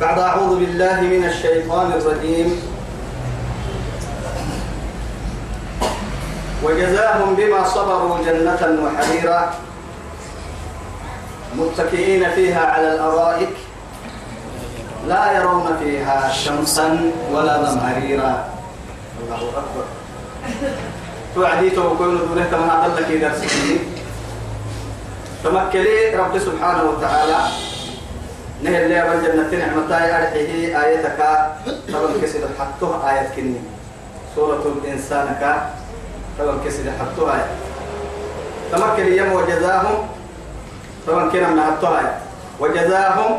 بعد أعوذ بالله من الشيطان الرجيم. وجزاهم بما صبروا جنة وحريرا. متكئين فيها على الأرائك. لا يرون فيها شمسا ولا زمهريرا الله أكبر. توعدي توكل دونه كما أقل لك درسك تمكلي رب سبحانه وتعالى نهي اللي أبن جنة نعمتاي أرحيه آيتك. طبعا كسد حطوها آية كني. سورة الإنسان كا طبعا كسد حطوها آية. تمكلي يم وجزاهم. طبعا كنا من حطوها آية. وجزاهم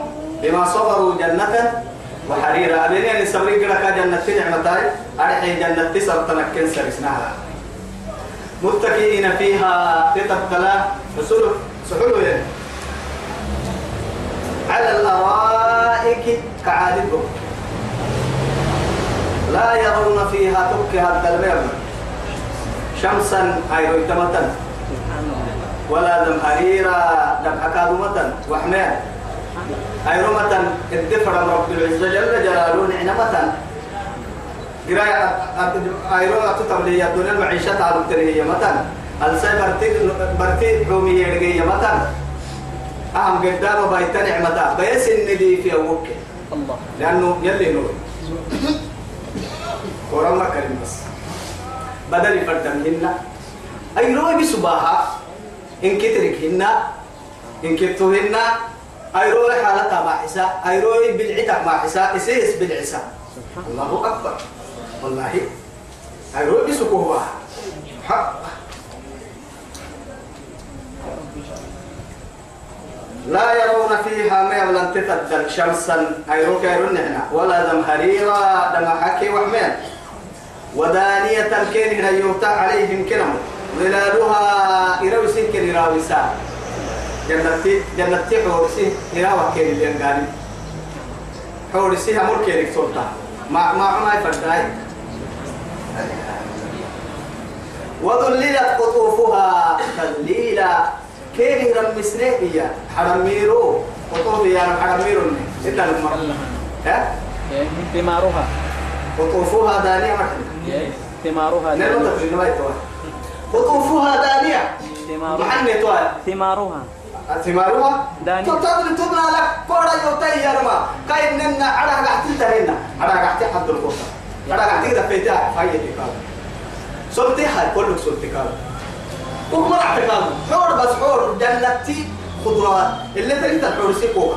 بما صبروا جنة وحريرا. أبنين أن سبرين كنا جنة نعمتاي. أرحيه جنة سرطنك كنسر اسمها متكئين فيها. تتبتلا. سحلو يعني. على الأرائك كعادتهم لا يرون فيها تكها الدلبيب شمسا أي تمتا ولا زمهريرا دم أكادمة وحمير. أي رمة الدفر رب العزة جل جلاله نعمة قراءة أي رمة تتبلي الدنيا المعيشة على التنهية متى السي برتي حومي يرجي متى أهم قدام بيت نعمة بيس الندي في أبوك الله. لأنه يلي نور. ورمى كريم بس. بدل فردمهن أي روي بسباها. إن كتركهن إن كتوهن أي روي حالتها مع حسا أي روي بالعتا مع حسا إسيس بالعسا الله أكبر. والله. أي روي بسكوها حق. لا يرون فيها ما يبلن تتدل شمسا. أيروك يرون هنا. ولا زمهريرا دم حكي وحمين ودانية كين هنا يوتا عليهم كنم ظلالها إراوي سنكن إراوي سا. جنتي جنتي حورسي إراوي كين اللي ينقاني حورسي همور كينك سلطة ما ما ما يفرداي. وذللت قطوفها تذليلا. كيري رم مسنية حرميرو. قطوف يا حرميرو إلا لما ها؟ ثمارها قطوفها دانية محل ثمارها تفرين ما يتوى. قطوفها دانية. محل يتوى. ثمارها ثمارها دانية. تطلع تبنى لك كورا يوتي يا رما. كاين ننا على قاعد تنتهينا على قاعد حد القطة على قاعد تقدر فيتها فاية كاب سلطي هاي كله سلطي كاب وما اعتقاد حور بس حور جنتي خضروات. اللي تريد الحور سيكوك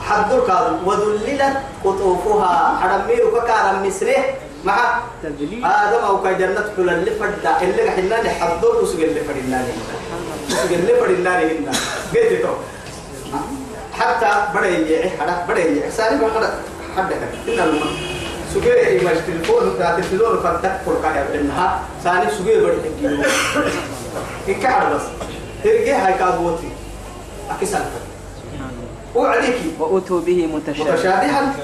حد الكاد وذللت قطوفها. حرمير وكارم مسره مع آدم أو كجنة كل اللي فردا اللي حنا نحضر وسق اللي فردا وسق اللي فردا هنا. قلت تو حتى بدأ يجي حدا بدأ يجي سالم حدا حدا كده إن سجى يمشي تلفون ده تلفون فتك كل كايا بينها سالم سجى بدأ يجي إنك على بس. ترجع هاي كابوتي. أكيد وعليكي وأتوا به متشابه متشابها.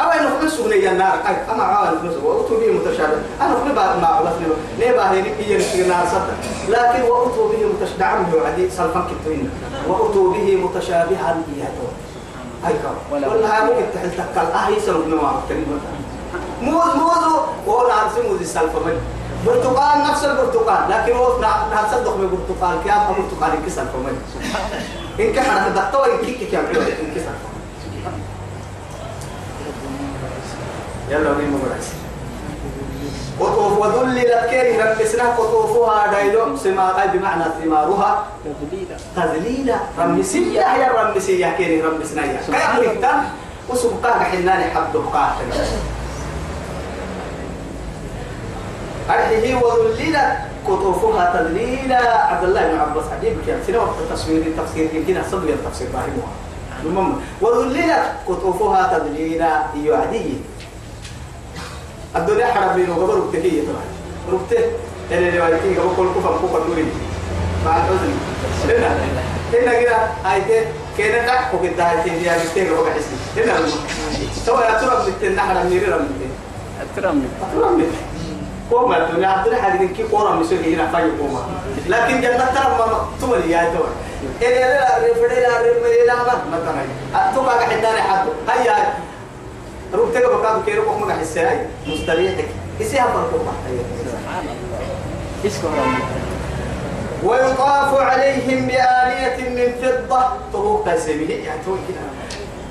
أما إنه كل سجن النار أي أما كل سجن وأتوا به متشابه أنا كل بعد ما عرفت له. نبى هني هي النار صدق لكن وأتوا به متشابه دعم له عدي. سلفان كتوين. وأتوا به متشابها. إياه هاي كم ولا- هاي ممكن تحل تكال. أهي سلوك نوع كلمة. موز موز وهو نعرف موز السلفة برتقال نفس البرتقال لكن هو نصدق من برتقال كيف برتقال انكسر فمن إن كان هذا دكتور يكيك كم انكسر يلا نيم مبرس قطوف وذللت كيري رمسنا قطوفها دايلو سما أي بمعنى ثمارها تذليلا. تذليلا. رمسية هي الرمسية كيري رمسنا يا كيف نكتن وسبقاك حناني حد بقاك هذه وذللت قطوفها تذليلا عبد الله بن عباس عجيب كان سنة وقت تصوير التفسير يمكن صدق التفسير فاهمها المهم وذللت قطوفها تذليلا يعدي الدنيا حرب لي وقبل ركتكية طبعا ركته اللي روايتي قبل كل كفر كفر نوري مع الحزن هنا هنا كده هايته كنا تحكوا كده هايته دي هايته قبل حسي هنا سوى يا ترى بتنا حرب نيري رمتين أترمي. أترمي كوما الدنيا عبد الحليم كي كورا مسوي هنا فاي كوما. لكن جنة ترى ما تمر يا دور. إلى لا رفدي لا رفدي لا ما. مثلا أتوقع حداني حد. هيا. روح تجا بكام كيلو كم ما حسي مستريحك. يسيها بركوبة سبحان الله كهرباء ويطاف عليهم بآنية من فضة. طرق تسميه. يعني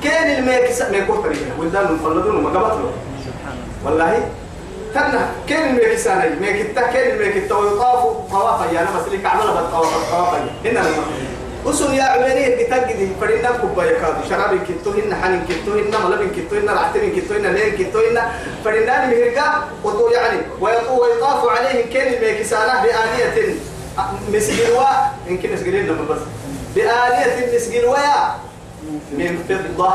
كان الميكس ميكو طريقة ولدان مفلدون ما قبطلوا. والله تنا كان الميكس أنا ميكتا كان الميكس ويطاف طوافا. يعني مسلك عمل بالطواف طوافا هنا لما وسن يا عمري كتجدي فرينا كوبا يكاد شراب كتو هنا حنين كتو هنا ملبن كتو هنا رعتين كتو هنا لين كتو هنا. فرينا مهرقا وطو يعني. ويطاف عليهم كان الميكس أنا بآنية مسجلوا يمكن مسجلين لما بس. بآلية مسجلوا من فضة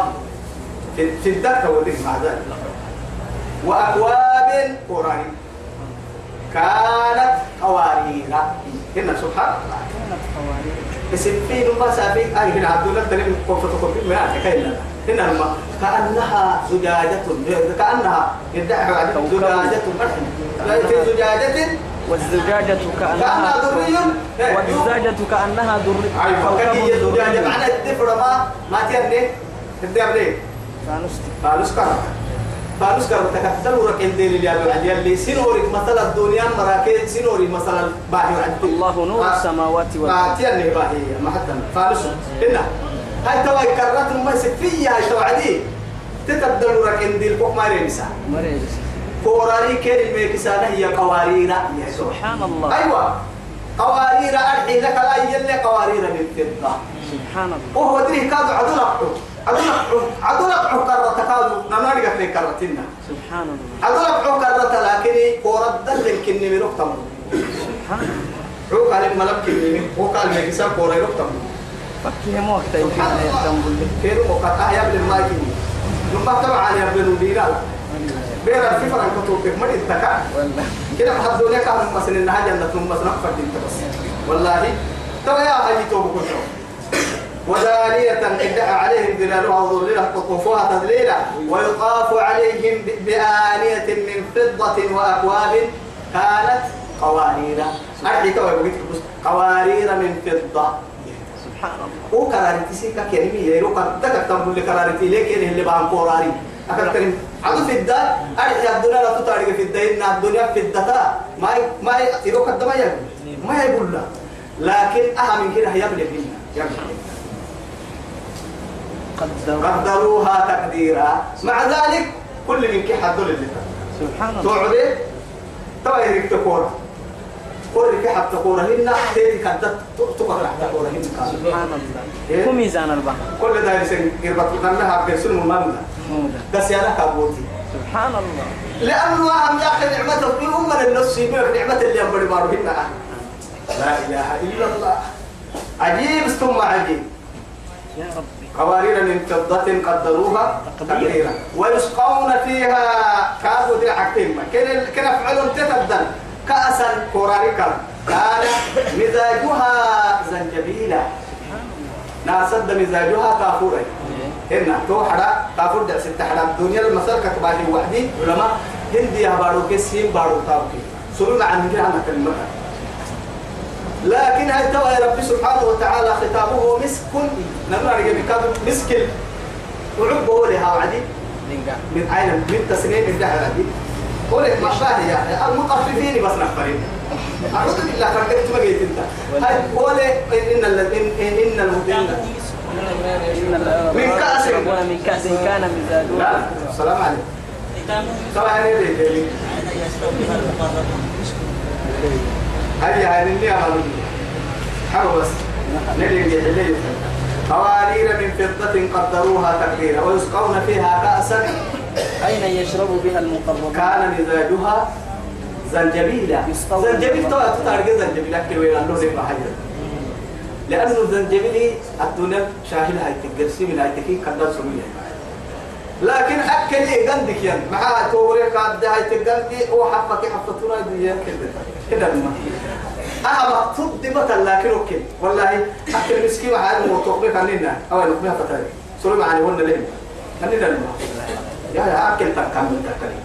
في, الدكة والذي مع ذلك. وأكواب قرآن كانت قوارير. هنا سبحان الله. كانت قوارير. بسفين ما سافي أي هنا عبد الله تلم كوفة كوفة ما أتكلم هنا الماء كأنها زجاجة. كأنها يدعي زجاجة في زجاجة. والزجاجة كأنها دري والزجاجة كأنها در أيوه كان هي زجاجة. معنى الدفر ما ما تيرني. تدري فانوستي فالوس كار فالوس كار تكتل ورك الدين اللي يابو عدي اللي سينوري مثلا الدنيا مراكز سينوري مثلا باهي عدي الله نور السماوات ما والأرض تيرني باهي ما حتى فالوس هنا هاي توا كررت ما سفية هاي توعدي تتبدل ورك الدين فوق ما ريمسا مريض كوراري كان الميكسانة هي قوارير سبحان الله. أيوه. قوارير أرحي لك لا يلي قوارير من فضة سبحان الله. وهو دريه كادو عدو لقحو عدو لقحو عدو لقحو كرة كادو نماري قفلي كرتنا سبحان الله. عدو لقحو كرة لكني قورد دل كني من رقتم سبحان الله. قال الملك كني هو قال ميكسا قوري رقتم فكيه وقت يمكن أن يتنبل. كيرو مقطع يا ابن الماجي نما طبعا يا ابن الديرال بير الفكرة أن كتبك ما تتكا كده محضوني كان مثلا إنها جنة مثلا فردين بس. والله. ترى يا هاي كله ودانية ادعى عليهم ظلالها وظللها قطوفها تذليلا ويطاف عليهم بآنية من فضة وأكواب كانت قوارير. أرحي كوي بقيت بس قوارير من فضة. سبحان الله. وكرارتي سيكا كريمي يرو كرتك تقول لك كرارتي ليك اللي بان قراري كريم. عدو في الدار أرحي الدنيا لا تطارق في الدين الدنيا في الدتا ما ي- ما ي- يرو كدما يقول. ما يقول لا. لكن أهم من كده يبلغ منا يبلغ قدروها تقديرا. مع ذلك كل من كي حدول اللي سبحان الله. توعدي توا يريك تكورا كل كي حد تكورا هنا تيجي كدت تكورا حتى تكورا هنا. سبحان إيه؟ الله كم ميزان البحر. كل ده يسن يربط لنا بيرسل المامنا مودا بس يا كابوتي سبحان الله. لأنه أهم يا أخي نعمته في أمة النص يبيع نعمة اللي ينبري بارو هنا. لا إله إلا الله. عجيب ثم عجيب. يا ربي قوارير من فضة قدروها تقديرا. ويسقون فيها كابو دي حكيم كن كن فعلهم تتبدل. كأسا كوراريكا. كان مزاجها زنجبيلا. ناسد مزاجها كافورا هنا تو حدا كافور ده ست حدا الدنيا المسار كتباهي وحدي. علماء هندي يا بارو كسين بارو تاوكي سلونا عن عن كلمتها لكن هل ترى يا رب سبحانه وتعالى ختامه مسك. نمر على بكاد مسك وعبه لها وعدي من عين من تسنين من دهر عدي. قولك ما شاهد يا المطففين بس نفرين أعوذ بالله فردت ما قلت أنت. هاي قولي إن إن المدين من كأس. من كأس كان لا مزاجها السلام عليكم. سلام عليكم هذه هذه اللي أمامي حلو بس. نلي اللي قوارير من فضة قدروها تقديرا ويسقون فيها كأسا أين يشرب بها المقربون؟ كان مزاجها زنجبيلا. زنجبيل. تو تارجع زنجبيل. أكل وين الله لك حاجة لأنه الزنجبيل الدنيا شاهد هاي تجرسي من هاي تكين كذا سمية. لكن أكل إيه عندك يعني. مع توري قاد هاي تجندي هو حفك حفتنا دي كده كده ما. مكتوب دي مثلا لكن أوكي والله أكل مسكين مع هذا وتوقف عننا أو نقبلها فتاة. سوري معنا هون لهم. عننا لما يا يا أكل تكمل تكلم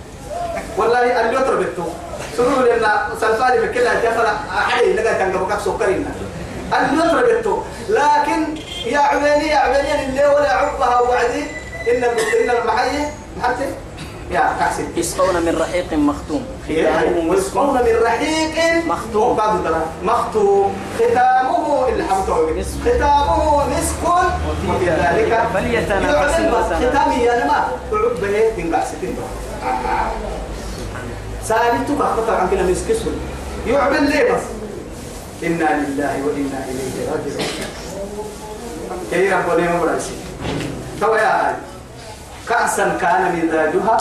والله اللي يطرب التو سنو لنا سلفاني بكلا جفر أحد لقى تنقبك سكرين اللي يطرب لكن يا عبيني يا عبيني اللي ولا عبها وعدي إن المسلمين المحيي محتي يا تحسن يسقون من رحيق مختوم. ويسقون من رحيق مختوم. مختوم. ختامه مسك. ختامه مسك وفي ذلك فليتنافس. ختامي يا نما تعب به تنقع ستين سالتك أخطأ عن كلام مسكسون يعمل ليه بس؟ إنا لله وإنا إليه راجعون. كي ربنا مرسي تو يا كأسا كان مزاجها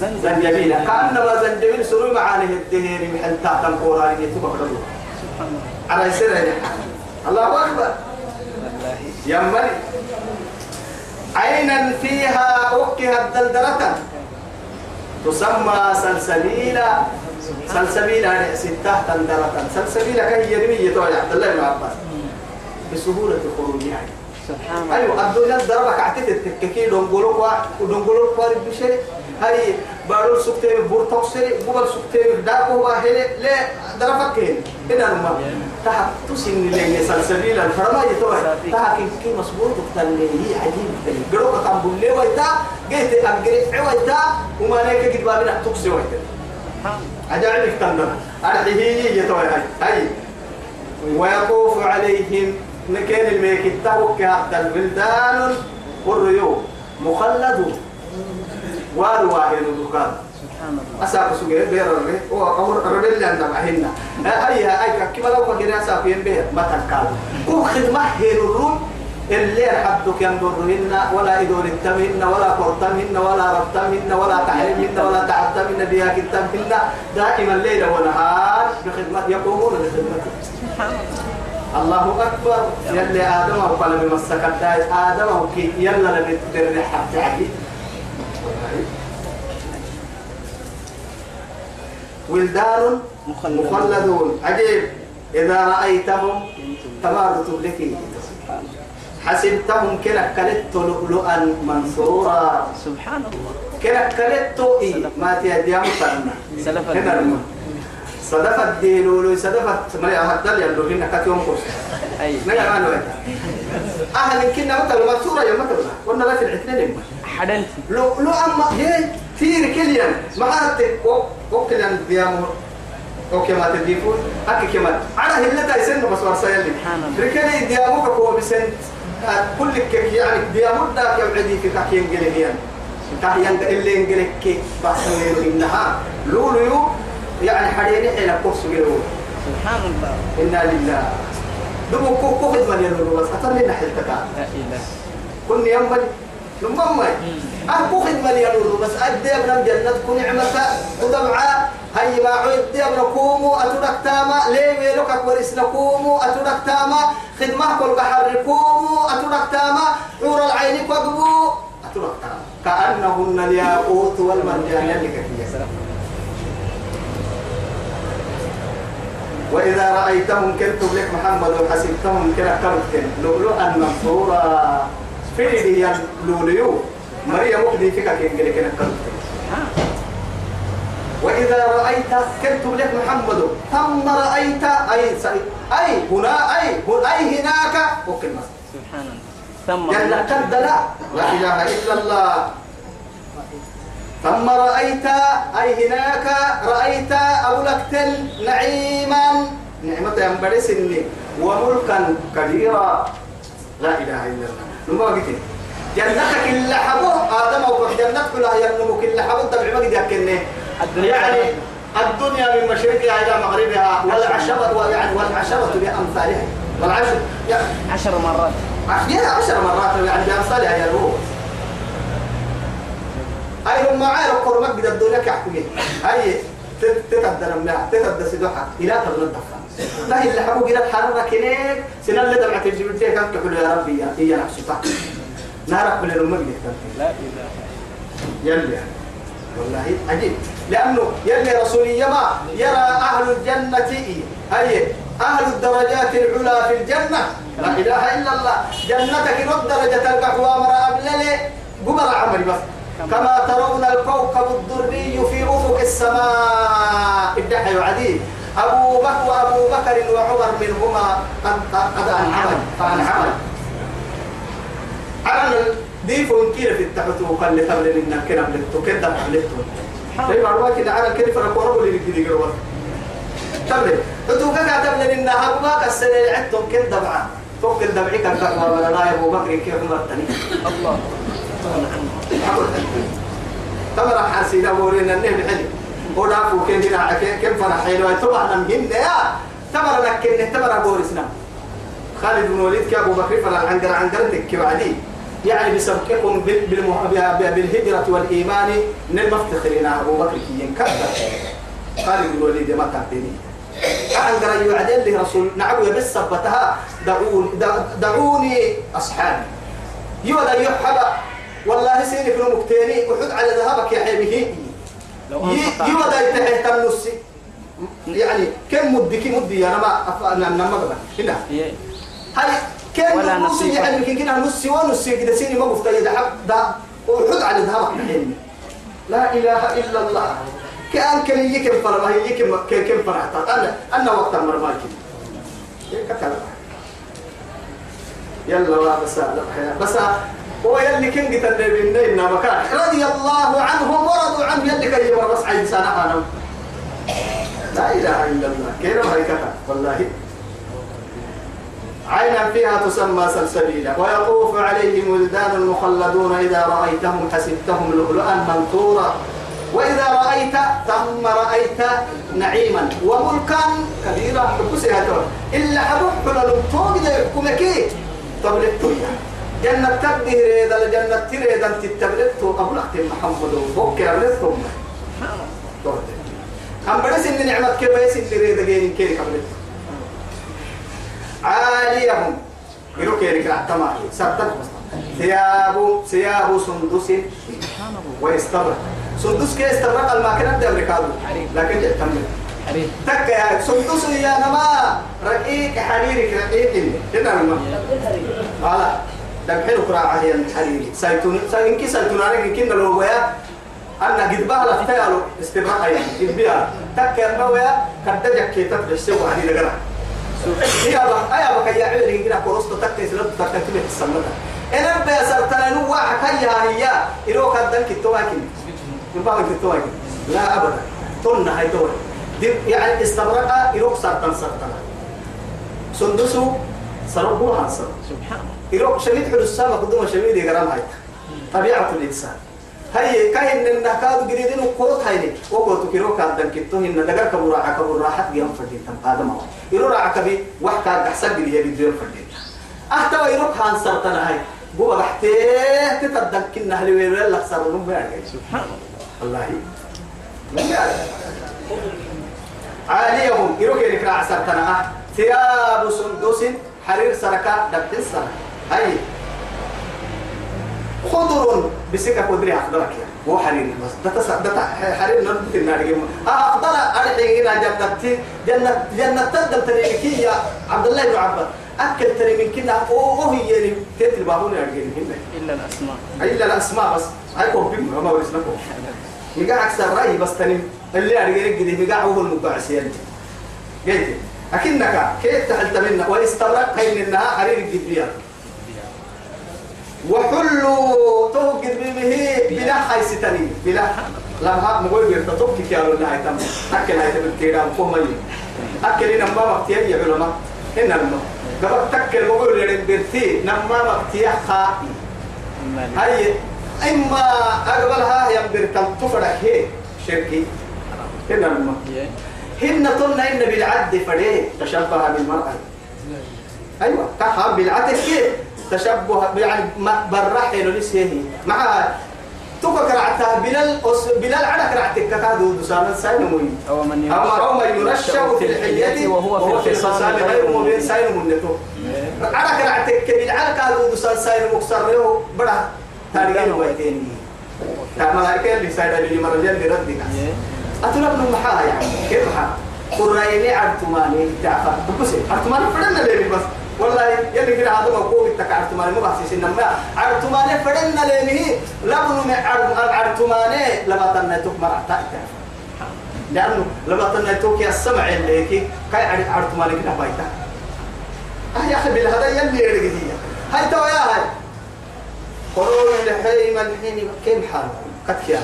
زنجبيل كأنما زنجبيل سروي معاني الدهير محل تحت القرآن يتبع له على سر الله أكبر. يمني عينا فيها أكها الدلدلة تسمى سلسبيلا. سلسبيلا ستة دلدلة. سلسبيلا كهي يرمي يتوى عبد الله بن عباس. بسهولة خروجها يعني. سبحان الله. أيوه الدنيا ضربك عتيت التككي دونغولوك وارد بشيء. هاي بارول سكتين بورتوك سري بوبل سكتين داكو واهل لا ضربك هنا نما تحت لين سلسبيل الفرما يتوه تحت كي مصبوط؟ تلي عجيب. تلي قروك تنبول ويتا جيت أجري ويتا وما نيك قد بابنا تكسي ويتا عجائب تندم. أرحيه يتوه هاي هاي. ويطوف عليهم مكان الميك التوك هذا الولدان والريوم مخلدون. والواهن الدكان سبحان الله. أساق سجى بير الري هو أمر الرجل اللي عندنا هنا. أي أي كم لو كنا أساق ين بير ما تنكال كل خدمة هي الروم اللي حدك ينظرهن ولا إدور التمهن ولا قرطمهن ولا ربطمهن ولا تحريمهن ولا تعدمهن بها كتابهن دائما ليل ونهار بخدمة يقومون بخدمته سبحان الله. الله أكبر. يلي آدم وقال من مسكت آدم وكي يلا لم تدرح تعدي ولدان مخلدون. عجيب. إذا رأيتهم تمارت لك. حسبتهم كلا كلت لؤلؤا منصورا سبحان الله كلا كلت إيه ما تيدي أمتنا سلف الدين. الماء صدفت ديلولو صدفت مريا هدل يلو. هنا كتيوم كوس أي. نجا ما نويت. أهل كنا مثل منصورة يوم مثل قلنا لا في العتنين حدنت لو لو أما هي تير كليان ما هاتك أو أو كليان ديامو أو كما تديفون أكي كما على هلا تايسن بس ورسايل سبحان الله. ركني ديامو كقوة بسن كل كك يعني ديامو دا كم عدي في كاكي ينجليان كاكي اللي ينجلك كي. بحثوا إنها. لولو يعني حريني إلى كورس جلو سبحان الله. إنا لله. دمو كو كو خدمة يلو بس. أتمنى نحلتك. لا إله. كن ينبغي لما أكو خدمة يلو بس أدي أبنا الجنة كن نعمة. ودمعة هاي ما عدي أبنا كومو أتودك تاما ليه ويلوك أكبرسنا كومو؟ أتودك تاما خدمة كل بحر كومو. أتودك تاما عور العين كوكبو. أتودك تاما كأنهن الياقوت والمرجان. يلي وإذا رأيتهم كنتم لك محمد وحسبتهم كلا كرتين لؤلؤا منصورا في هي لوليو. مريم فيك كين وإذا رأيت كنتم لك محمد ثم رأيت أي أي هنا أي هنا أي هناك سبحان الله. ثم كد لا. لا إله إلا الله. ثم رأيت أي هناك رأيت أولكتل نعيما. نعمة ينبرسني وملكا كبيرا. لا إله إلا الله. لما قلت جنتك إلا حبو آدم وقف جنتك لا ينمك إلا حبو تبع ما قد يعني الدنيا من مشرقها إلى مغربها والعشرة يعني والعشرة بأمثالها. والعشر يعني عشر مرات. يا عشر مرات يعني بأمثالها يا روح. أي هم معايا القرمك قد الدنيا كحكوية أي تتقدر منها تتقدر سدوحة إلى تبلد لا اللي حبوا قد حرر كنيك سنة اللي دمعت الجبل كانت تقول يا ربي يا هي نفسها نارك من الأمة لا إله يلي والله عجيب. لأنه يلي رسولي يما يرى أهل الجنة أي أهل الدرجات العلى في الجنة. لا إله إلا الله. جنتك رد درجة القحوة مرة أبلل قمر عمري بس. كما ترون الكوكب الدري في أفق السماء. ابدحي وعدي أبو بكر وأبو بكر وعمر منهما قد أنعمل فأنعمل على ديفو كيف في التحتو قال لي قبل إنك كنا بلتو كده بلتو في معلومات كده على كيف ركورو اللي يجي يقرأ تبلي حتو كذا تبلي أبو بكر السنة عدتم كده دبعة فوق الدبعي كان كأنه ولا لا أبو بكر كيف عمر الثاني الله تمر حاسين أبورين النبي حلي ودافو كيف هنا كيف فرح حلو طبعا نمهن يا. تمر لكن تمر أبورسنا خالد بن وليد كأبو بكر فلا عنقر عنقر تك بعدي يعني بسبقكم بالهجرة والإيمان من المفتخرين أبو بكر كي ينكدر خالد بن الوليد ما تعطيني. عنقر يعدل له رسول نعم يبس سبتها دعوني دعوني أصحابي يودا يحبا والله سيني في المكتيني وحد على ذهبك يا حبيبي. لو يودا يتحت النصي يعني كم مدك مدي أنا ما أنا ما بقى هنا. هاي كم ولا نص. يعني يمكن كده نص ونص كده سيني ما قفت يد حب ده وحد على الحين لا إله إلا الله. كأن كان يكم فرما يكم كم فرحت أنا أنا وقت مرماكي كتب. يلا بس بس هو يلي كن قتل النبي إنما مكان رضي الله عنهم ورضوا عنه يلي كي يمر بس عيد سنة أنا. لا إله إلا الله. كيف هاي كفا والله. عينا فيها تسمى سلسبيلا. ويطوف عليهم ولدان مخلدون إذا رأيتهم حسبتهم لؤلؤا منثورا. وإذا رأيت ثم رأيت نعيما وملكا كبيرا. حكسها تور إلا حلال توقد يحكمك. تبلتو جنة تبدي ريدا الجنة تريدا تتبلتو قبل أختم محمد وبوك يا بلتو أم بدس إن نعمة كبيس اللي ريدا جيني كيري قبلتو. عاليهم. يروك يريك التمام سبتك ثياب ثياب سندس. ويستبرق. سندس كي استبرق الماكنة دي أمريكادو لكن حريم تك يا سندس يا نما. رقيق حريرك رقيق. هنا نما؟ قال دم حلو قراءة هي الحريري سايتون ساينكي سايتون عليك كنا لو ويا. أنا قد بها لفتايا استبرق يعني. قد بها. تك يا نما كدجك كي تفرش سوى هذه لقرأ. هي الله أي أبغى يا عيني كده كورست تكتي سلطة تكتي في السماء أنا بيسرتنا نوع حكاية هي. إلو كدن كتواكين يبغى كتواكين لا أبدا. تنا هاي دور. يعني استبرق إلو سرطان سرطان. سندسو سربوا هانسر سبحان إلو شميد حلو السامة قدوم شميد يقرام هاي. طبيعة الإنسان. هاي كاين النكاد جديدين وقوت هاي وقوت كيرو كادن كتو هن دغر كبر راح كبر راحت جيم فدين تم قادم هو يرو راح كبي وحكا دحسب لي يدي جيم فدين أحتوى يرو كان سرطان هاي. بو بحته تتدك كنا هلي ويل لك سر نم سبحان الله. والله عاليهم. يرو كيرك راح سرطان أه. ثياب سندس حرير سركا دبت السر هاي. خضر بسكة قدري أخضرك يا هو حرير. بس ده تس ده حرير نرد النار جيم آه أفضل أرحي هنا جنة جنة جنة تقدم تريكي يا عبد الله بن عباس. أكل تري من كنا أوه يعني تيت البابون يرجعين هنا. إلا الأسماء. إلا الأسماء. بس هاي كوب بيم. ما ورثنا كوب. ميقع أكثر رأي بس تاني اللي أرجعين كده ميقع هو المقعس يعني جيت أكنك كيف تحلت منا واستبرق هين إنها حرير الجبرية وحلوا توقد به بلا حيستني بلا. لما مقول بيرتا توقي كيالو لا يتم. أكل هاي تبل كيرا وكم ملي أكل إن ما مقتيا يا علماء. إن لما قبل تكل مقول لين بيرتي نما مقتيا خائي هاي إما أقبلها يا بيرتا تفرح هي شركي. إن لما هن طن إن بالعد فريه تشبه بالمرأة. أيوة كحب بالعد كيف؟ تشبه يعني له لسه مع تفكر عتها بلال أس بلال على كرعتك كادو دسان ساين مين أو من أو ما ينشأ في الحية وهو في الخصام غير مبين ساين منته على كرعتك بلال على كادو دسان ساين مكسر له بڑا تاريخ ويتين ملائكة اللي سايد اللي مرجع اللي ردك أتلا ابن محا يعني كيف محا قريني عرتماني تعفى. بكسي عرتماني فدنا ليه بس. والله يلي كده هذا مقوم التك عرتماني مو بحسي سنما عرتماني فدنا ليه لبن عرتماني لما تنتك مرعتا لأنه لما تنيتوك يا السمع اللي كي كاي عرف عرفت مالك نبايتا آه يا أخي بالهذا يلي يرقدية هاي توا يا هاي. قرون الحين الحين كيف حالكم قد كيا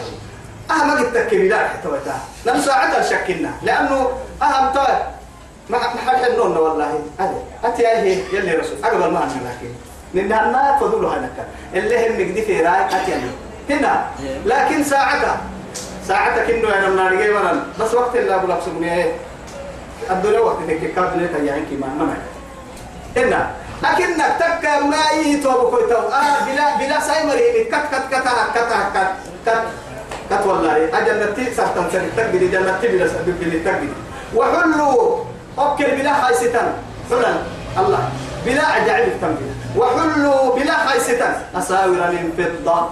أه ما قلت لك بلا حتى وتا لم ساعتها شكلنا. لأنه أهم طيب ما ما حد حنون والله. هذا أتي هي يلي رسول. أقبل ما عندنا لكن. لأن النار فضلوا هناك. اللي هم نقدي في رأي أتي هنا. لكن ساعتها ساعتك إنه أنا من نارجي مرن بس وقت اللي أبو لبس مني الدنيا وقت إنك كاد لك يعني كمان ما معك هنا. لكنك تك ما يتوب كويتو آه بلا بلا سايمري كت كت كت كت كت كت كت والله. أجنتي سهتن سنة تقبل جنتي بلا سبب بلا تقبل وحلوا أوكل بلا خايستان. حلا الله. بلا عجائب التنبيه وحلوا بلا خايستان. أساور من فضة.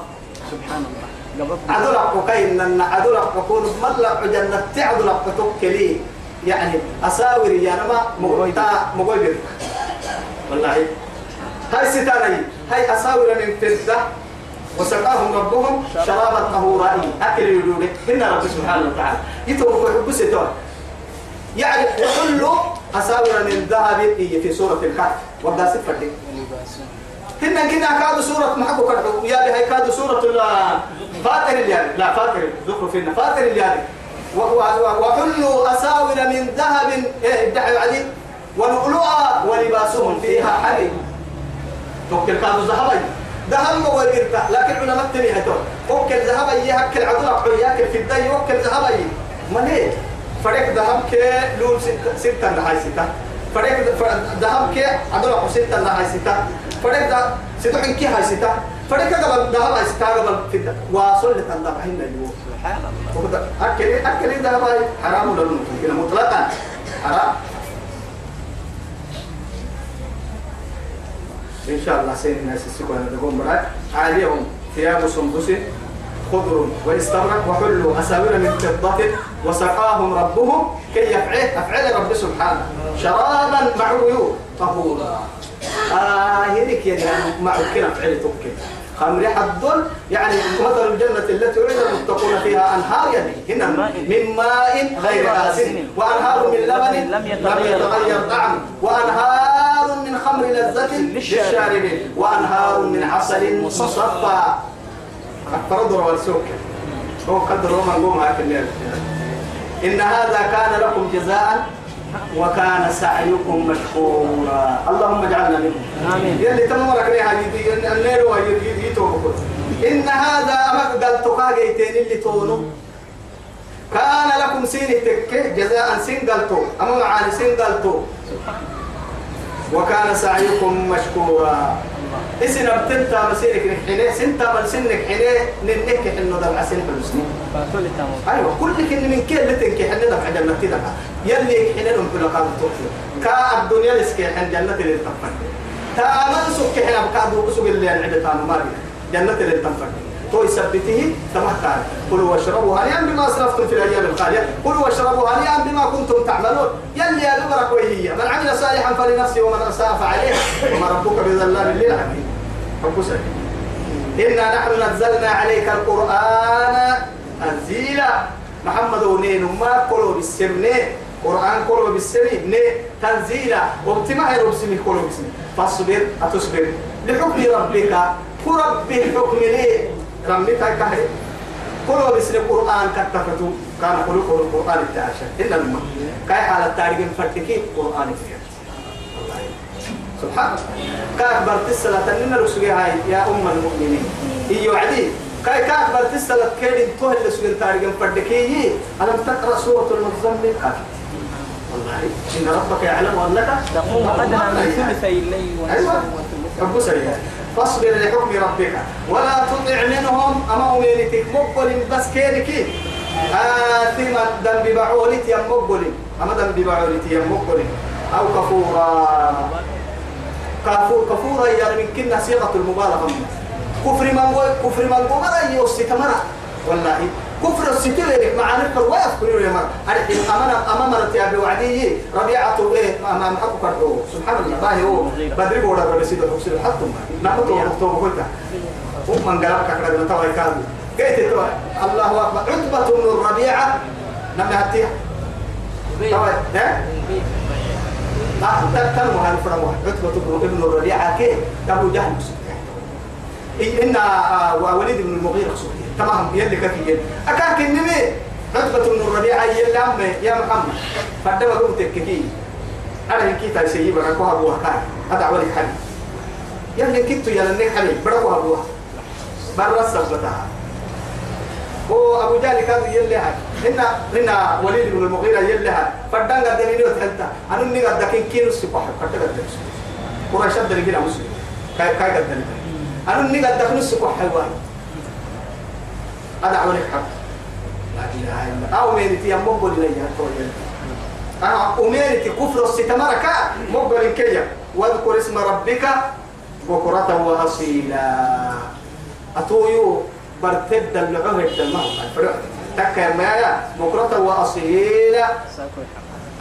سبحان الله. عدلك وكاين ان عدلك وكون ملا جنة. تعدلك وتوكلي يعني أساور يا نما مغويتا مغويبر والله. هاي ستاني. هاي أساور من فضة. وسقاهم ربهم شرابا طهورا. أكل يدوري هن رب سبحانه وتعالى. يتوقع حبسة يعني وحلوا أساور من ذهب هي في سورة الكهف. وقاست فردي. ولباسهم هن كنا كادوا سورة محبو كردو يا بهي كادوا سورة ال- فاتر اليالي لا فاتر ذكروا فينا. فاتر اليالي وحلوا أساور من ذهب. إيه ادعوا علي. ولؤلؤا ولباسهم فيها حرير توكل كادوا ذهبي. ذهب ما ويرتا لكن علماء التني هتو وكل ذهب يهكل عدل ياكل في الدي. وكل ذهب ما ليه فريق ذهب كي لون ستة ستة نهاي ستة. فريق ذهب كي عدل ستة نهاي ستة. فريق ده ستة كي هاي ستة. فريق قبل ذهب هاي ستة قبل الد- واصل لتنظر هنا اليوم سبحان الله. أكل أكل ذهب هاي حرام ولا ممكن مطلقا. حرام. إن شاء الله سيدنا سيسكون تقوم برا عليهم ثياب سندس خضر واستبرق وحلوا أساور من فضة وسقاهم ربهم كي يفعل أفعل رب سبحانه. شرابا مع عيون طهورا. آه هيك يعني مع كنا فعل توكل خمر حد يعني مثل الجنة التي وعد المتقون فيها أنهار يعني هنا من ماء غير آسن. وأنهار من لبن لم يتغير طعمه وأنهار من خمر لذة للشاربين. وأنهار من عسل مصفى. فرضوا والسوق هو قدر وما نقوم هكذا إن هذا كان لكم جزاء وكان سعيكم مشكورا. اللهم اجعلنا منهم. آمين. يلي تمرك لي هذه النير ويتوبكم إن هذا أمك قال تقاقيتين اللي تونو. كان لكم سين تك جزاء سين قلتو أما معاني سين قلتو وكان سعيكم مشكورا. اسن ابتنتا مسيرك نحنيه سنتا من سنك حنيه ننك سن حلسنين فاتولي تامو. أيوه كل كن من كل اللي تنكي حنا دفع جنة تدفع يلي حنا لهم في لقاء التوفيق كا الدنيا لسكي حن جنة اللي تنفع تامن سك حنا بكادو سوق اللي عند تام ما جنة اللي تنفع تو يثبته تمهتان كلوا واشربوا هنيئا بما اسرفتم في الأيام الخالية. كلوا واشربوا هنيئا بما كنتم تعملون. يلي يا دبرك وهي من عمل صالحا فلنفسه ومن أساء فعليه. وما ربك بظلام للعبيد. سعيد. إنا نحن نزلنا عليك القرآن تنزيلا محمد ونين ما كلوا بالسمنة قرآن كلوا بالسمنة تنزيلا. وابتماع ربسمي كلوا بالسمنة فاصبر أتصبر. لحكم ربك. كرب الحكم ليه رميك كهري. كلوا بسم القرآن كتفتوا كان كلوا القرآن التعشى. إلا الماء كاي حالة تاريخ فرتكي قرآن فيها سبحان الله. كأكبر تسلا تنين رسول هاي يا أم المؤمنين. هي وعدي. كاي كأكبر تسلا كيد توه اللي سجل تاريخ فردكي ألم تقرأ سورة المزمل كافي. والله. إن ربك يعلم أنك تقوم أدنى من ثلثي الليل أيوة. ونصفه رب سريع. فاصبر لحكم ربك. ولا تطع منهم أما أمينتك مقبل بس كيرك آثما ذنب بعولتي يم مقبل. أما ذنب بعولتي يم مقبل. أو كفورا. كفور كفورا يعني من كنا صيغة المبالغة كفر من كفر من قمر يوستمر والله كفر الستير مع نفر ويذكر يا مر أمانة أمانة يا أبي وعدي ربيعة إيه أمام حقك كرهو سبحان الله. باهي هو بدري بودا ربي سيد حسين حتى ما نحط وقته وقلت ومن قلبك كذا نتوى كذا قلت الله أكبر. عتبة بن الربيعة. نمي هتيها طبعا إيه؟ آه تكتن وهل فرموا عتبة بن الربيعة. كي أبو جهل. إن آه وليد بن المغيرة. سبتي تمام يلي كفي أكاك النبي عتبة بن الربيعة يلي أم يا محمد. فدما قلت كي أنا إن كيتا سيبا ركوها أبوها كان. هذا ولي حبيب يلي كنتو يلي حبيب بركوها أبوها برا السبتها هو أبو جهل كان يلي هاي هنا هنا وليد بن المغيرة يلي هاي فدان قد دليل وتحلتا أنا إني قد دكين كيلو السباح فتا قد دليل قريش قد دليل مسلم. كاي كاي قد دليل. أنا إني قد دكين السباح حيوان هذا عملك حق لا إله إلا الله. أو ميرتي يا مقبل لي أنا أميرتي كفر الستمرك مقبل كيا واذكر اسم ربك بكرة وأصيلا. أتويو برتد اللعوه الدماغ الفرع تكر مايا. بكرة وأصيلا.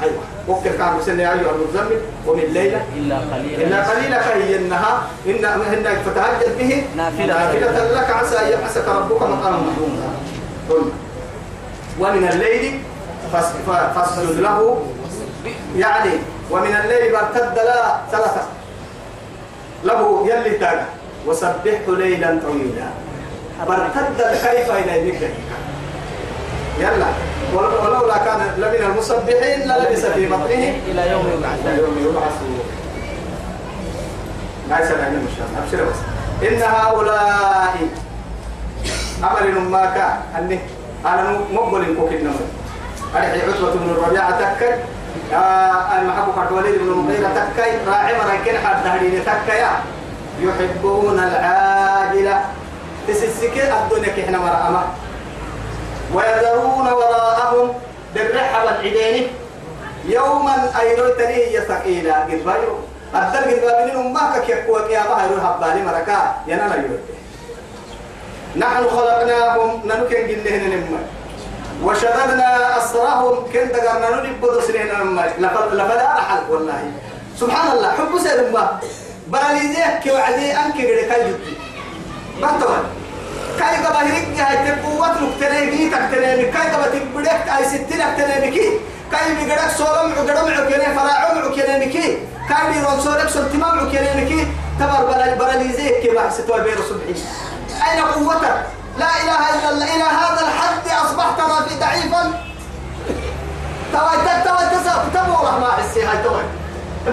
أيوة. وقت كان بسنة أيها المزمل ومن ليلة. إلا قليلا. إلا قليلا كي إنها إن إنك فتهجد به. نافلة. نافلة لك. عسى أن يبعثك ربك مقاما محمودا. قل. ومن الليل فاسجد له. يعني ومن الليل برتد لا ثلاثة. له يلي تاجا وسبحه ليلا طويلا. برتد كيف إلى ذكرك؟ يلا. ول- ولولا كان لمن المسبحين للبس في بطنه. إلى يوم يبعثون يوم يبعثون ما يسأل عن المشهد أبشر بس. إن هؤلاء عمل ما كان. أني أنا مقبل كوكين نمر. أرحي عتبة بن الربيعة تكي. آه المحبوب قد وليد بن المغيرة تكي. راعي مركين حد نهرين تكي يحبون العاجلة. تسسكي الدنيا كحنا مرأمة. ويذرون وراءهم بالرحى والعدين يوما أيرو تنيه ثقيلا قد بايرو أدل قد بابنين ما كك يكوى قيامة يروح هبالي مركا. ينانا يروح نحن خلقناهم. ننكن قلنا نما وشددنا أسرهم. كن دقرنا نبدو سنين نما لفلا أحد والله. سبحان الله. حب سيد ما باليزيك كي وعدي أنك قد كاي جدي. بطول كاي قبا هيك هاي تقوة نكتنيني تكتنيني كاي قبا تبدك أي ستين تكتنيني كاي بيقدك سولم عقدم عكيني فراعم عكيني كي. كاي بيرون سولك سلتمام عكيني كي. تبر بلا براليزيك كي بحث توي بير صبحي أين قوتك؟ لا إله إلا الله. إلى هذا الحد أصبحت في ضعيفا. توي توي تسا تبو رحمة حسي هاي توي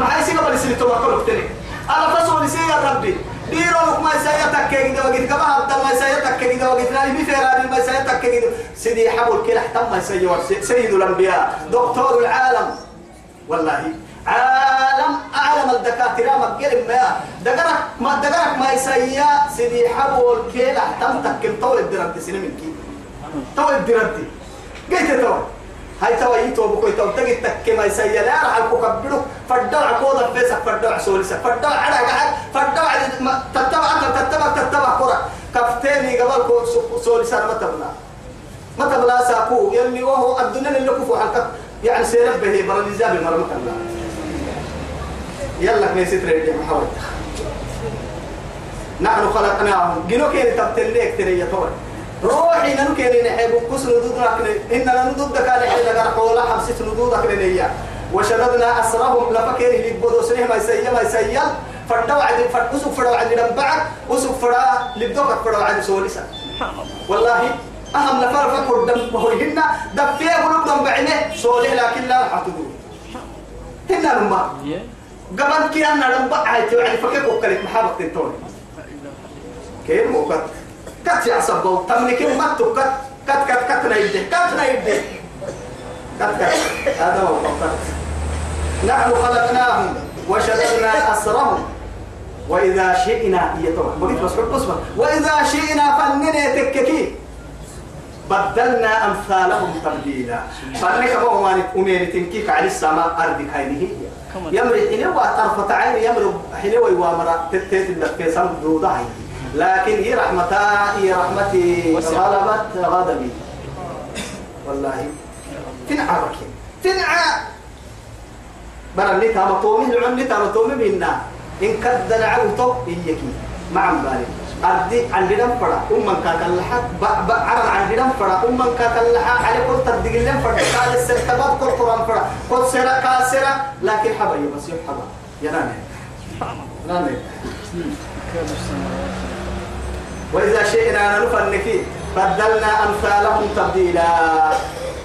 ما هاي سيقا بلي سيلي توي كل اكتني أنا فسولي سيقا ربي. ديرو ما يسايتك كي كده وقت كما عبد ما يسايتك كي كده وقت نالي بفيران ما يسايتك كي كده سيدي حبو الكلح تم يسيور سيد الأنبياء دكتور العالم والله عالم أعلم الدكاترة ما قلم ما دقرك ما دقرك ما يسيا سيدي حبو الكلح تم تكم طول الدرد سنين من كي طول الدرد قلت تو هاي تو يتو بكو تو تجي تك ما يسيا لا راح الكوكبلو فدع كودا فيسك فدع سولسك فدع على قاعد فدع تتبع انت تتبع تتبع كرة كفتيني قبل كو سولسان ما تبنا ما تبلا ساكو يلي وهو الدنيا اللي كفو حلقك يعني سيرب به براليزا بمرمك الله يلا كني ستر يدي محاول نحن خلقناهم جنو كين تبتليك تري يا روحي ننو كين نحب كس ندود لكن إن ندود كان حين لقى قولا حبسة ندود لكن هي وشددنا أسرهم لفكر اللي بدو سنه ما يسيا ما يسيا فردوا عدي فردوا فردوا عدي لبعك وسوق فردا لبدوك فردوا عدي سوليسا. والله أهم لفر فكر دم هنا دفية قلوب دم بعينه سولي لكن لا حتدو هنا نما قبل كي أنا لم بقى توعد فكيف وكلت محابك تنتون كيف موقت كت يا صبو تملك ما تكت كت كت كت نيده كت نيده كت كت هذا هو فقط نحن خلقناهم وشددنا أسرهم وإذا شئنا يتوه بقيت بس بس وإذا شئنا فننا تككي بدلنا أمثالهم تبديلا فأنك هو ما أمير تنكيك على السماء أرضك هذه يمر حين طرفة عين يمر حين ويوامر تتيت لك في سم دودعي لكن هي رحمتا هي رحمتي غلبت غضبي. والله. تنعى بكي تنعى برا اللي تام تومي العم اللي تام تومي بينا إن كدنا عوتو إياكي مع بالي أردي عندي دم فرا أمم كاكلحة ب عرض عندي دم فرا أمم كاكلحة على كل تدق لهم فرا قال السركبات كل قرآن فرا كل سرا كاسرة لكن حبا بس يحبا ينامي نامي. وإذا شئنا نفنكي بدلنا أمثالهم تبديلا.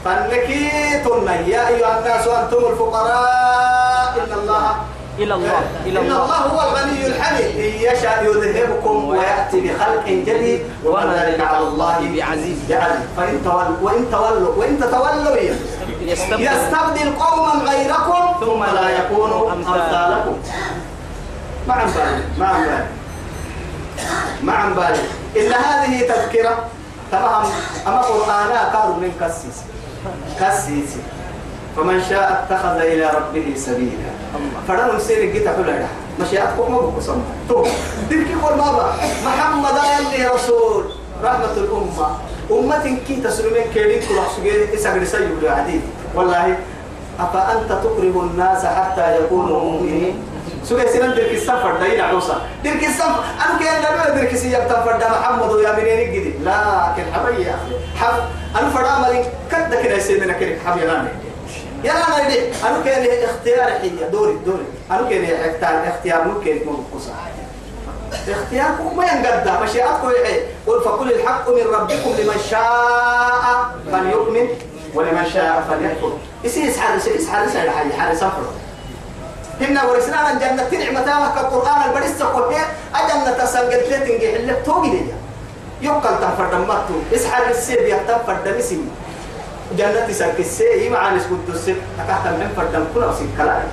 فنكي تنا يا أيها الناس أنتم الفقراء. إن الله إلى الله إلى إن الله. الله هو الغني الحميد. إن يشاء يذهبكم ويأتي بخلق جديد. وما ذلك على الله بعزيز. بعزيز. فإن تولوا وإن تولوا وإن تتولوا يستبدل. يستبدل قوما غيركم ثم لا يكونوا أمثالكم. ما بالي ما بالي ما عن بالي. إن هذه تذكرة تمام؟ أما قرآنا قالوا من كسيس. كسيس. فمن شاء اتخذ إلى ربه سبيلا. فدنا نسير جيت حلا مشيئتكم ما بقسم تو كل مرة محمد يلي رسول. رحمة الأمة. أمة كي تسلمين كيدين كل حسجين إسحاق سيد عديد. والله أفأنت تكره الناس حتى يكونوا مؤمنين؟ سوى سنن درك السفر داينا عوسا درك السفر أنا كأن لما درك سياب تفر دا محمد ويا منين جدي. لكن حبي يا أخي. حب أنا فرا مالي كد كده يسمينا كده حبي غاني يا أنا يدي. أنا كأن اختيار حية. دوري دوري. أنا كأن اختيار اختيار ممكن مو قصة اختياركم ما ينقدر مشيئتكم يحيي. قل فقل الحق من ربكم لمن شاء فليؤمن ولمن شاء فليكفر. يسي يسحر يسحر يسحر حي حار سفر هنا ورسنا الجنة نعمة ما كالقرآن البريس تقول إيه أجنة سنجد لتنجي حلك توقي لي يقل تنفر دمتو يسحر السيب يحتنفر دمسي جنة سنك السيب مع نسكت السيب أكحت من فردم كنا وسيب كلام.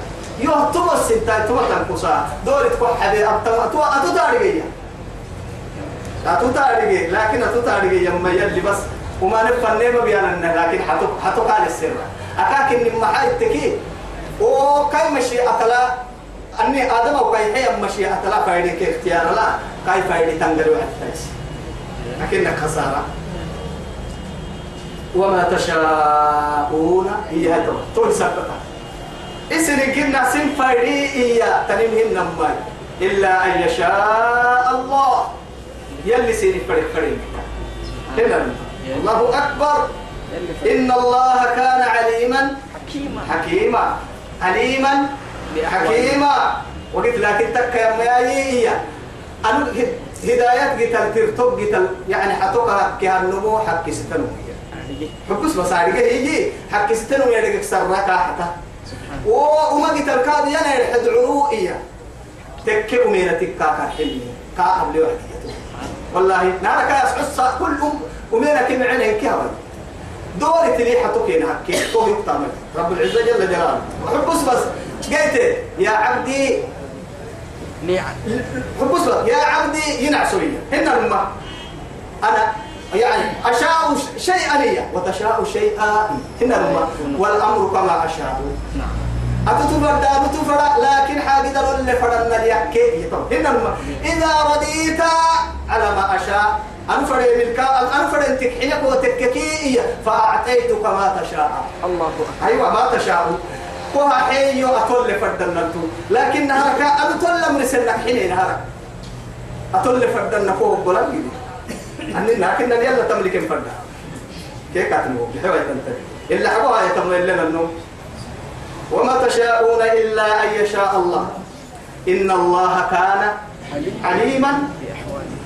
يوه تمس انت تمس تنقصا. دوري تكون حبي أبتما تو أتو تاريجي أتو تاريجي لكن أتو تاريجي يما يلي بس. وما نفهم نيما بيانا. لكن حتو حتو قال السر أكاك إن محايد تكي وكاي مشي أتلا أني آدم أو كاي هي مشي أتلا فايدة كاختيار لا كاي فايدة تنقل واحد تايس لكنك خسارة وما تشاءون هي هذا تقول سبتها اسري كنا سن فايدي إيا تنمهم نماي إلا أن يشاء الله. يلي سيري فريق فريق الله أكبر. إن الله كان عليما حكيما. حكيما عليما حكيما. وقلت لكن تك يا ميايي أنا هدايات قتل ترتب قتل يعني حتوقع كهالنمو حق ستنو حبس بصاري هيجي حق ستنو يدك سرقا حتى. وما قتل كاد ينا يحد علوئية تكي أمينة كاكا حلمي. بلي واحد والله نارك يا كل أم أمينة كم عينين كهوي دوري تلي حتوكين حكي تو يقتامل رب العزة جل جلاله. حبس بس قلت يا عبدي. حبس بس يا عبدي ينعسوية هنا الماء أنا يعني أشاء شيئا لي. وتشاء شيئا هنا الماء والأمر كما أشاء. نعم. أتتفر دا بتفر لكن حاجة اللي فرنا الماء إذا رضيت على ما أشاء. أنفر ملك أنفر أنت حينك وتككي فأعطيتك ما تشاء. الله أكبر. أيوة ما تشاء. كوها حيو أتول فردنا لكن نهارك أتول من سنك حين نهارك. أتول فردنا فوق بلان أني لكن يلا تملك فردا كيف كاتمو بحوة تنتبه إلا حبوها يتمل لنا النوم وما تشاءون إلا أن يشاء الله. إن الله كان عليما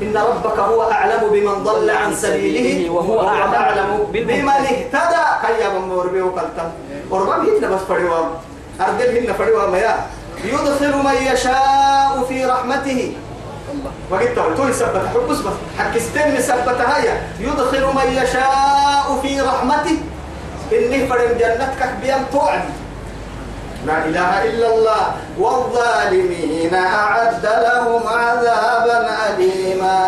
إن ربك هو أعلم بمن ضل عن سبيله وهو أعلم بمن اهتدى. كي يبن بيه وقلتم. وربما هن بس فريوام أردل هن فريوام يا. يدخل من يشاء في رحمته. وقلت تقول سبت حبس بس. حكستين سبت هيا. يدخل من يشاء في رحمته. إني فرم جنتك بيام توعد. لا إله إلا الله. والظالمين أعد لهم عذابا أليما.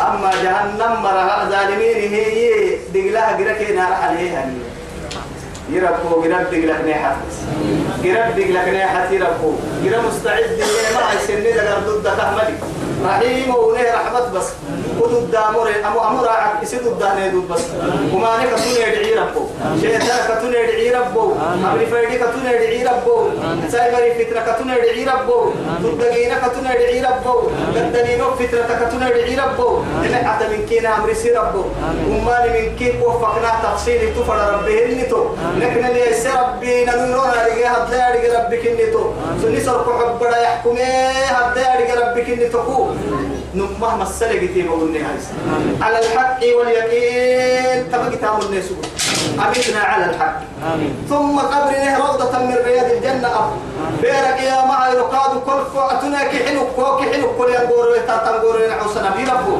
أما جهنم مرها ظالمين هي دقلها قرك نار عليها. يربو قرب دقلك نيحت قرب دقلك نيحت يربو. قرب مستعد ما يسني لك ضد تحملي رحيم ونه رحمة بس. ودود دامور أمو أمو راعك يسد الدهن يدود بس وما نك توني يدعي ربو. شيطان كتوني يدعي ربو. أمري فردي كتوني يدعي ربو. سايبري فتنة كتوني يدعي ربو. تدقينا كتوني يدعي ربو. قدنينو فتنة كتوني يدعي ربو. إن حتى من كينا أمري سي ربو. وما من كين وفقنا تفصيلي تفر ربي هنتو نحن اللي يسي ربي ننونا رجع هدلا رجع ربك هنتو سني سرق حبنا يحكمي هدلا ربك هنتو كو نمه مسألة كتير بقول هاي على الحق واليقين. تبقى كتاب الناس. أبيتنا على الحق. آمين. ثم قبرنا روضة من رياض الجنة. أب بيرك يا مع رقاد كل فأتنا كحنو كو كحنو كل ينقور ويتاتنقور ينعوسنا بيربو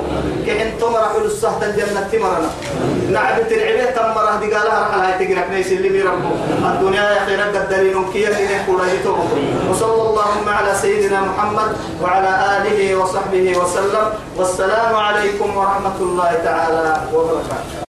كحن تمر حلو السهد الجنة تمرنا. نعبت العبيه تمره دي قالها رح لها تقرأ نيس اللي بيربو الدنيا يا خير الدليل كي اللي نحكوا وصلى اللهم على سيدنا محمد وعلى آله وصحبه وسلم. والسلام عليكم ورحمة الله تعالى وبركاته.